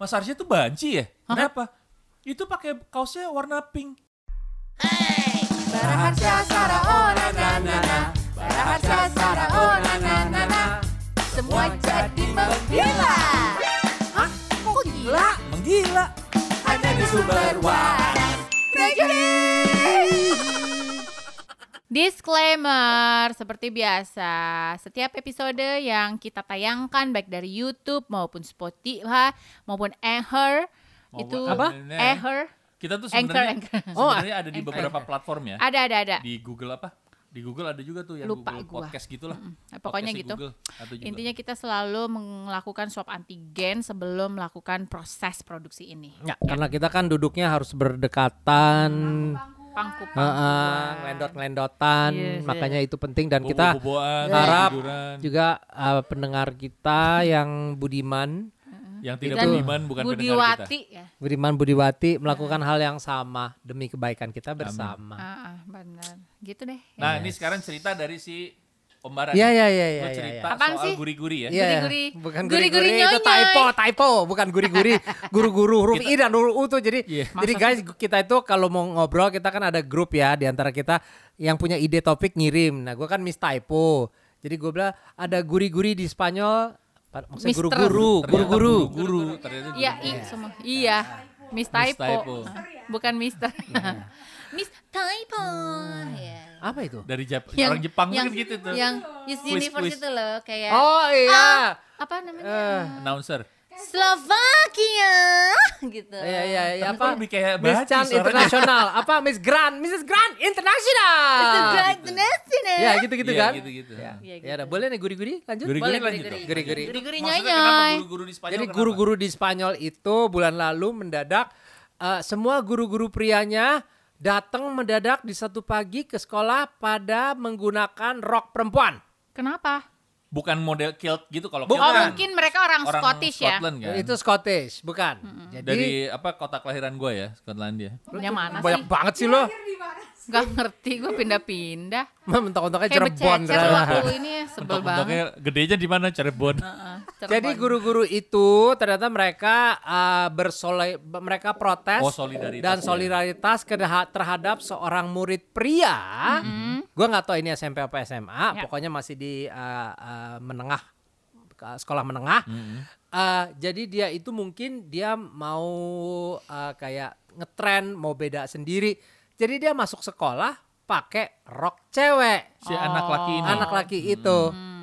Mas Arsya tuh banci ya? Kenapa? Itu pakai kaosnya warna pink. Baraharsa Sara oh na na na na Baraharsa Sara oh na na na na Semua jadi menggila Hah? Kok gila? Menggila. Hanya di sumber waras Disclaimer, seperti biasa, setiap episode yang kita tayangkan baik dari YouTube maupun Spotify maupun Anchor Maupun itu apa? Anchor Kita tuh Anchor, sebenarnya Anchor. sebenarnya ada di beberapa platform ya. ada ada ada. Di Google apa? Di Google ada juga tuh yang Lupa Google gua. Podcast gitulah. Nah, pokoknya Podcastnya gitu. Google. Intinya kita selalu melakukan swab antigen sebelum melakukan proses produksi ini. Ya, karena kita kan duduknya harus berdekatan, Pangku heeh, ngelendot-ngelendotan, Yes, makanya itu penting dan kita harap juga uh, pendengar kita yang budiman, yang tidak Dan budiman bukan pendengar kita. Budiwati ya. budiman budiwati melakukan hal yang sama demi kebaikan kita bersama. Ah, ah, benar. Gitu deh. Nah, ini sekarang cerita dari si Pembaran. Iya iya iya iya. cerita iya. Apaan soal sih? guri-guri ya. Iya, Guri-guri. bukan Guri-guri itu nyonya. typo, typo, bukan guri-guri, guru-guru huruf I dan huruf U tuh jadi Iya. jadi guys kita itu kalau mau ngobrol kita kan ada grup ya di antara kita yang punya ide topik ngirim. Nah, gua kan miss typo. Jadi gue bilang ada guri-guri di Spanyol pa- maksudnya guru-guru, guru-guru. Guru, ternyata Iya, i semua. Iya. Miss Typo. Bukan Mister. Miss Typo. Ya. Apa itu? Dari Jap orang Jepang yang, kan gitu tuh. Yang Miss Quiz, Universe quiz. itu loh kayak Oh iya. Ah, apa namanya? Eh. Announcer. Slovakia gitu. Iya iya iya apa? lebih kayak Miss Chan. Internasional. apa Miss Grand, Mrs. Grand International. Mr. Grand National. Ya gitu-gitu Iya, kan. gitu-gitu. Iya, Ya gitu. udah boleh nih guri-guri lanjut. Guri-guri Boleh lanjut guri-guri. Guri-guri. Spanyol Jadi guru-guru di Spanyol itu bulan lalu mendadak eh, semua guru-guru prianya datang mendadak di satu pagi ke sekolah pada menggunakan rok perempuan. Kenapa? Bukan model kilt gitu kalau Oh, kilt kan mungkin mereka orang, orang Scottish ya. Scotland kan. Itu Scottish, bukan? Jadi Dari apa kota kelahiran gue ya, Skotlandia. Yang mana banyak sih? banget sih lo. Gak ngerti gue pindah-pindah. Mentok-mentoknya Kayak Cirebon. bececer ternyata. waktu ini ya, sebel banget. Gedenya di mana Cirebon? Heeh, Jadi Cirebon. guru-guru itu ternyata mereka uh, bersole mereka protes Oh, solidaritas dan ya. solidaritas kedah- terhadap seorang murid pria. Gua nggak tahu ini SMP apa SMA, Ya. pokoknya masih di uh, uh, menengah sekolah menengah. Mm-hmm. Uh, jadi dia itu mungkin dia mau uh, kayak ngetren, mau beda sendiri. Jadi dia masuk sekolah pakai rok cewek Si anak laki ini. anak laki itu.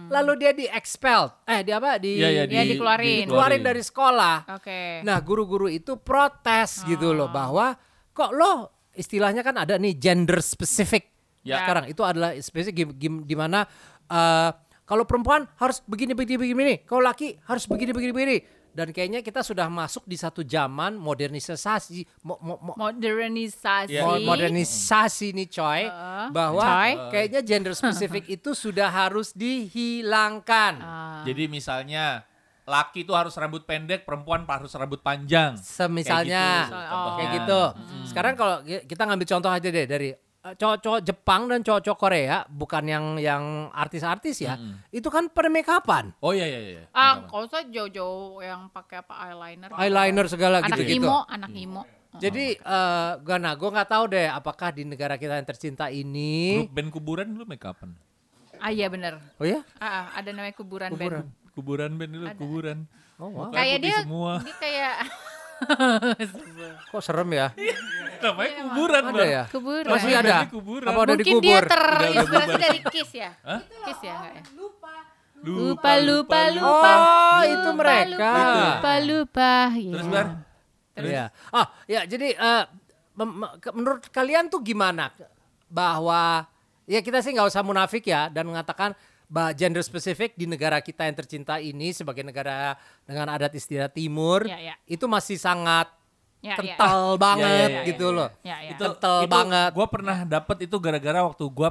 Lalu dia di expelled. Eh, dia apa? Di Iya, iya, Dia dikeluarin. dikeluarin dari sekolah. Oke. Nah, guru-guru itu protes gitu loh bahwa kok lo istilahnya kan ada nih gender specific. Ya. Sekarang itu adalah spesifik di mana eh, kalau perempuan harus begini begini, begini. kalau laki harus begini begini begini. Dan kayaknya kita sudah masuk di satu zaman modernisasi mo- mo- mo- Modernisasi. Mo- modernisasi nih coy Heeh. bahwa Coy. kayaknya gender spesifik itu sudah harus dihilangkan. Ah. Jadi misalnya laki itu harus rambut pendek, perempuan harus rambut panjang. Semisalnya Kayak gitu, Oh. contohnya. kayak gitu. Sekarang kalau ki- kita ngambil contoh aja deh dari cowok-cowok Jepang dan cowok-cowok Korea, bukan yang yang artis-artis ya. Itu kan pada make upan, Oh iya iya iya. Ah, kalau usah jauh-jauh yang pakai apa eyeliner. eyeliner segala Anak gitu-gitu. imo, anak imo. Jadi eh gua nah, gua nggak tahu deh apakah di negara kita yang tercinta ini Grup band kuburan dulu make upan. Ah iya bener. Oh ya? Ah, ada namanya kuburan, Kuburan. band. Kuburan band dulu, kuburan. Oh, wow. Kayak dia, semua. dia kayak Kok serem ya? Namanya kuburan, Ada Bang. ya? kuburan. Masih ada? kuburan. Apa udah Mungkin dia dikubur? terinspirasi bubar. dari Kiss ya? Hah? Kiss ya enggak ya? Lupa, Lupa, lupa, lupa. Oh, itu mereka. Lupa, lupa. Iya. Terus Bar, Iya. Ah, ya jadi eh, mem- me- ke- menurut kalian tuh gimana bahwa ya kita sih nggak usah munafik ya dan mengatakan gender spesifik di negara kita yang tercinta ini sebagai negara dengan adat istiadat timur Ya, ya. itu masih sangat Ya, ya. kental banget Ya, ya, ya, gitu loh. Ya, ya. itu Kental itu banget. Gue pernah dapet itu gara-gara waktu gue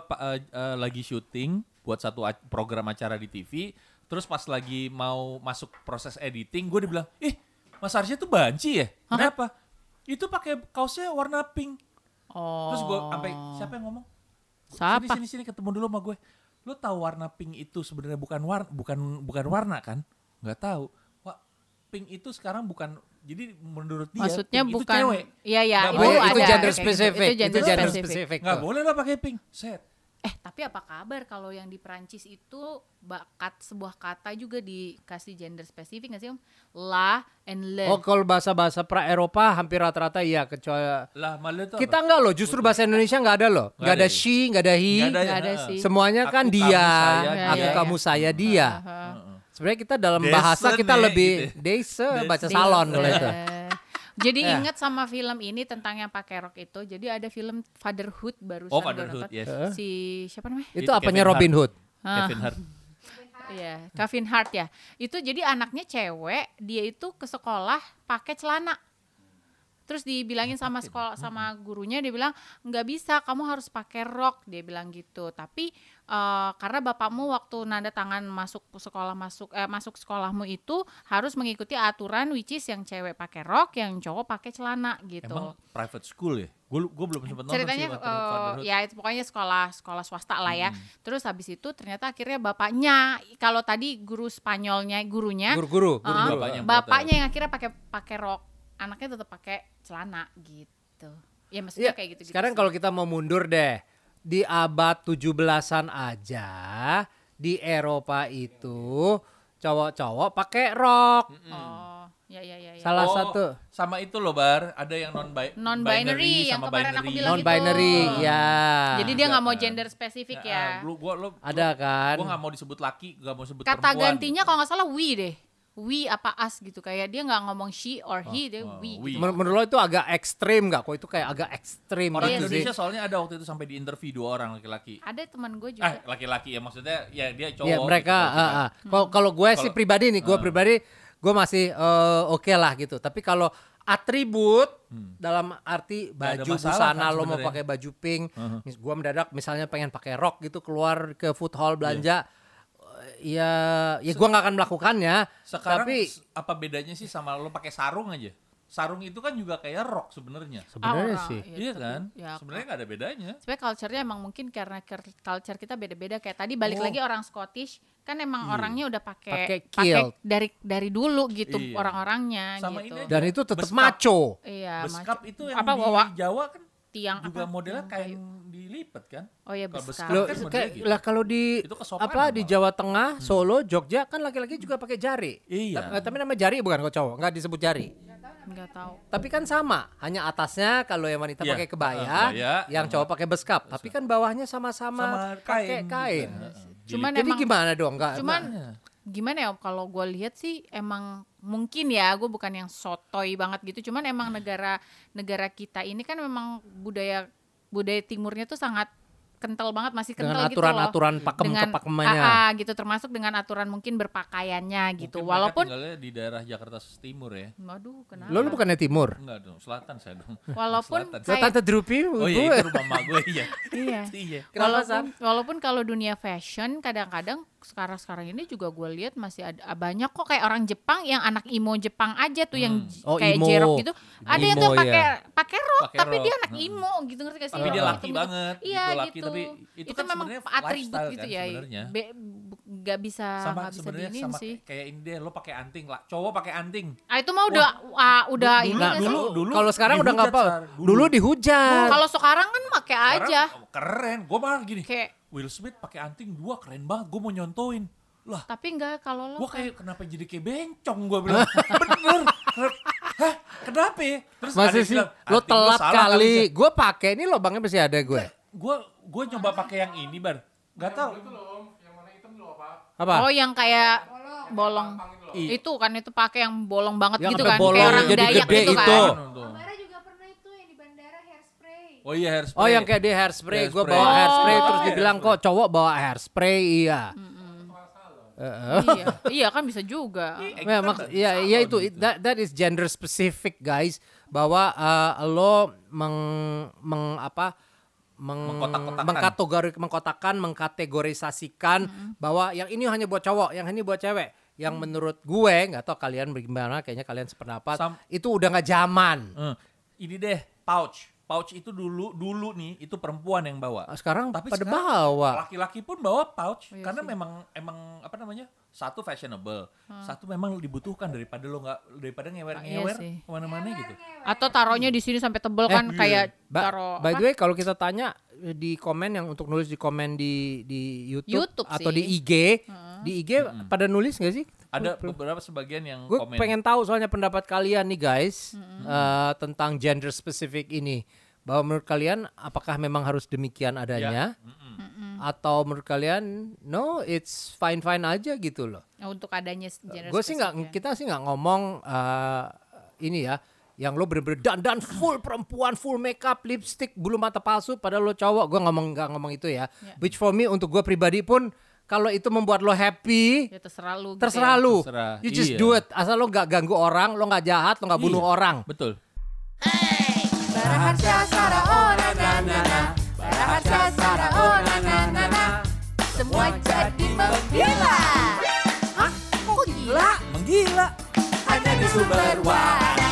lagi syuting buat satu program acara di TV. Terus pas lagi mau masuk proses editing, gue dibilang, ih Mas Arsya tuh banci ya? Kenapa? Itu pakai kaosnya warna pink. Oh. Terus gue sampai siapa yang ngomong? Siapa? Sini sini sini ketemu dulu sama gue. Lu tahu warna pink itu sebenarnya bukan warna bukan bukan warna kan? Nggak tahu. Wah, pink itu sekarang bukan Jadi menurut dia Maksudnya pink itu bukan cewek. Iya ya, Nggak itu boleh, ada itu gender gitu. spesifik. Itu gender gender spesifik. spesifik. Nggak boleh lah pakai pink. Set. Eh, tapi apa kabar kalau yang di Prancis itu bakat sebuah kata juga dikasih gender spesifik nggak sih Om? La and le. Oh kalau bahasa-bahasa pra Eropa hampir rata-rata iya kecuali Lah malah itu kita apa? enggak loh, justru bahasa Indonesia enggak ada loh. Enggak Nggak ada ada ya? she, enggak ada he. Nggak Nggak ada ha. sih. Semuanya Aku, kan kamu, dia, saya, dia. aku Iya, kamu iya. saya dia. Heeh. Sebenarnya kita dalam Desen bahasa kita ya, lebih gitu. desa baca Desen. salon kalau itu. Jadi Ya. ingat sama film ini tentang yang pakai rok itu. Jadi ada film Fatherhood barusan Oh, Fatherhood, yes. Si siapa namanya? Itu Itu apanya Kevin Robin Hood? Ah. Kevin Hart. Iya, Kevin Hart ya. Itu jadi anaknya cewek, dia itu ke sekolah pakai celana. Terus dibilangin sama sekolah sama gurunya dia bilang nggak bisa, kamu harus pakai rok. Dia bilang gitu. Tapi eh, karena bapakmu waktu nanda tangan masuk sekolah masuk eh, masuk sekolahmu itu harus mengikuti aturan which is yang cewek pakai rok, yang cowok pakai celana gitu. Emang private school ya? Gue gue belum sempat nonton ceritanya sih eh, Fatherhood. ya itu pokoknya sekolah sekolah swasta lah ya Hmm. terus habis itu ternyata akhirnya bapaknya kalau tadi guru Spanyolnya gurunya eh, guru-guru. Bapaknya yang bapaknya yang akhirnya pakai pakai rok anaknya tetap pakai celana gitu ya maksudnya Iya, kayak gitu sekarang kalau kita mau mundur deh, di abad 17-an aja di Eropa itu cowok-cowok pakai rok. oh ya ya ya, ya. Salah Oh, satu sama itu loh bar, ada yang non bi Non-binary, yang sama kemarin aku binary. bilang non binary, gitu. ya. jadi dia nggak mau gender spesifik Nah, ya Lu gua lu Ada kan? Gua nggak mau disebut laki, nggak mau sebut kata perempuan. gantinya kalau nggak salah we deh we apa us gitu kayak dia nggak ngomong she or he dia oh, we, we. gitu. Men- menurut lo itu agak ekstrim nggak? Kok itu kayak agak ekstrim Orang Iya gitu Indonesia sih. soalnya ada waktu itu sampai di interview dua orang laki-laki. ada teman gue Eh, juga laki-laki ya maksudnya ya dia cowok. Ya mereka, gitu, ah, ah. Hmm. kalau kalau gue sih pribadi nih, gue ah. pribadi gue masih eh, oke lah gitu. Tapi kalau atribut Hmm. dalam arti baju busana kan lo mau pakai baju pink, Uh-huh. mis- gue mendadak misalnya pengen pakai rok gitu keluar ke food hall belanja, eh, ya ya gue nggak akan melakukannya. Sekarang tapi apa bedanya sih sama lo pakai sarung aja? Sarung itu kan juga kayak rok sebenarnya. sebenarnya Ah, sih. iya, Iya tapi- kan? ya, Sebenarnya nggak ada bedanya. sebenarnya culture-nya emang mungkin karena culture kita beda-beda kayak tadi balik Oh. lagi orang Scottish kan emang Iya. orangnya udah pakai Pakai dari dari dulu gitu Iya. orang-orangnya Sama gitu ini aja. dan itu tetap maco. iya Beskap macam- itu yang apa di bawa Jawa kan tiang juga apa modelnya Tiang dilipat kan? oh iya Kalau beskap beskap Lo, kan kayak- gitu. lah kalau di Itu apa di malah. Jawa Tengah, Solo, Jogja kan laki-laki juga pakai jari. Iya. Tapi, tapi nama jari bukan kok cowok, nggak disebut jari. nggak tahu Tapi kan sama, hanya atasnya kalau yang wanita Iya. pakai kebaya, Ah, kebaya, yang cowok pakai beskap. Tapi kan bawahnya sama-sama Sama pakai kain. kain. juga. Heeh. Cuman Jadi emang- gimana dong? Nggak, cuman nggak- gimana ya Om, kalau gue lihat sih emang mungkin ya gue bukan yang sotoy banget gitu cuman emang negara negara kita ini kan memang budaya budaya timurnya tuh sangat kental banget masih kental dengan gitu loh aturan-aturan pakem dengan kepakemannya. ah, ah, gitu termasuk dengan aturan mungkin berpakaiannya gitu Mungkin walaupun tinggalnya di daerah Jakarta Timur ya. waduh kenapa Lo, lo bukannya timur? Enggak dong, selatan saya dong. walaupun Selatan. Kayak tante Drupi, Oh iya, itu rumah mak gue iya. iya iya. Kenapa, walaupun walaupun kalau dunia fashion kadang-kadang sekarang-sekarang ini juga gue lihat masih ada banyak kok kayak orang Jepang yang anak imo Jepang aja tuh yang j- Oh, kayak imo. jerok gitu. Ada yang tuh Imo, pakai ya. pakai rok Pakai tapi rok. dia anak imo gitu ngerti gak sih? Tapi dia Yang laki hitam-hitam. banget, Iya gitu, laki, gitu. Tapi itu kan memang sebenarnya atribut gitu kan ya. sebenarnya. Be- nggak bisa sama nggak bisa sebenarnya diinin sama sih. kayak ini deh lo pakai anting lah cowok pakai anting Ah itu mah udah ah, udah dulu- ini Nah, nggak sih? dulu, dulu kalau sekarang udah nggak apa. Dulu. Dulu dihujat. Kalau sekarang kan pakai Sekarang, aja. keren gue malah gini Kayak Will Smith pakai anting dua keren banget gue mau nyontoin lah tapi enggak kalau lo gue kayak kayak kenapa jadi kayak bencong gue bilang bener hah kenapa ya terus Masih sih, lo "Anting telat kali. Gue pakai ini lubangnya masih ada gue. gue gue nyoba pakai yang ini bar nggak tahu Apa? Oh yang kayak bolong. Iya. Itu kan itu pakai yang bolong banget Yang gitu kan. bolong kayak orang jadi Dayak gede gitu itu. kan. Itu yang di bandara hairspray. oh iya hairspray Oh yang kayak dia hairspray, gue Hairspray. bawa hairspray Oh. terus dibilang kok cowok bawa hairspray iya. iya, iya kan bisa juga. Ya, mak- ya, ya itu it- that, that is gender specific guys bahwa uh, lo meng, meng apa meng, Mengkotak-kotakan. mengkategori mengkotakan mengkategorisasikan bahwa yang ini hanya buat cowok, yang ini buat cewek. Yang menurut gue nggak tahu kalian bagaimana, kayaknya kalian sependapat Sam- itu udah nggak zaman. Eh, ini deh pouch pouch itu dulu dulu nih itu perempuan yang bawa. Ah, Sekarang Tapi pada sekarang bawa. Laki-laki pun bawa pouch Iya karena sih. memang emang apa namanya? Satu fashionable, satu memang dibutuhkan daripada lo nggak daripada ngewer-ngewer Iya sih. ke mana-mana gitu. Atau taruhnya di sini sampai tebel kan iya. kayak Ba- taruh by the way, kalau kita tanya eh, di komen yang untuk nulis di komen di di YouTube, YouTube atau sih. di IG, di IG pada nulis nggak sih? Ada beberapa sebagian yang Gue komen. pengen tahu soalnya pendapat kalian nih guys eh, tentang gender specific ini. Bahwa menurut kalian apakah memang harus demikian adanya? Atau menurut kalian no, it's fine fine aja gitu loh. Nah, untuk adanya gender Gue sih nggak, ya. kita sih nggak ngomong eh, ini ya, yang lo bener-bener dandan full perempuan, full makeup, lipstick, bulu mata palsu, padahal lo cowok. Gue ngomong nggak ngomong itu ya. Ya. Which for me untuk gue pribadi pun kalau itu membuat lo happy, ya terserah lu. Gitu terserah gitu ya. lu. Terserah. You just iya. do it. Asal lo nggak ganggu orang, lo nggak jahat, lo nggak bunuh iya. orang. Betul. Hey. Semua jadi menggila. Hah? Kok gila? Menggila. Hanya di sumber waras.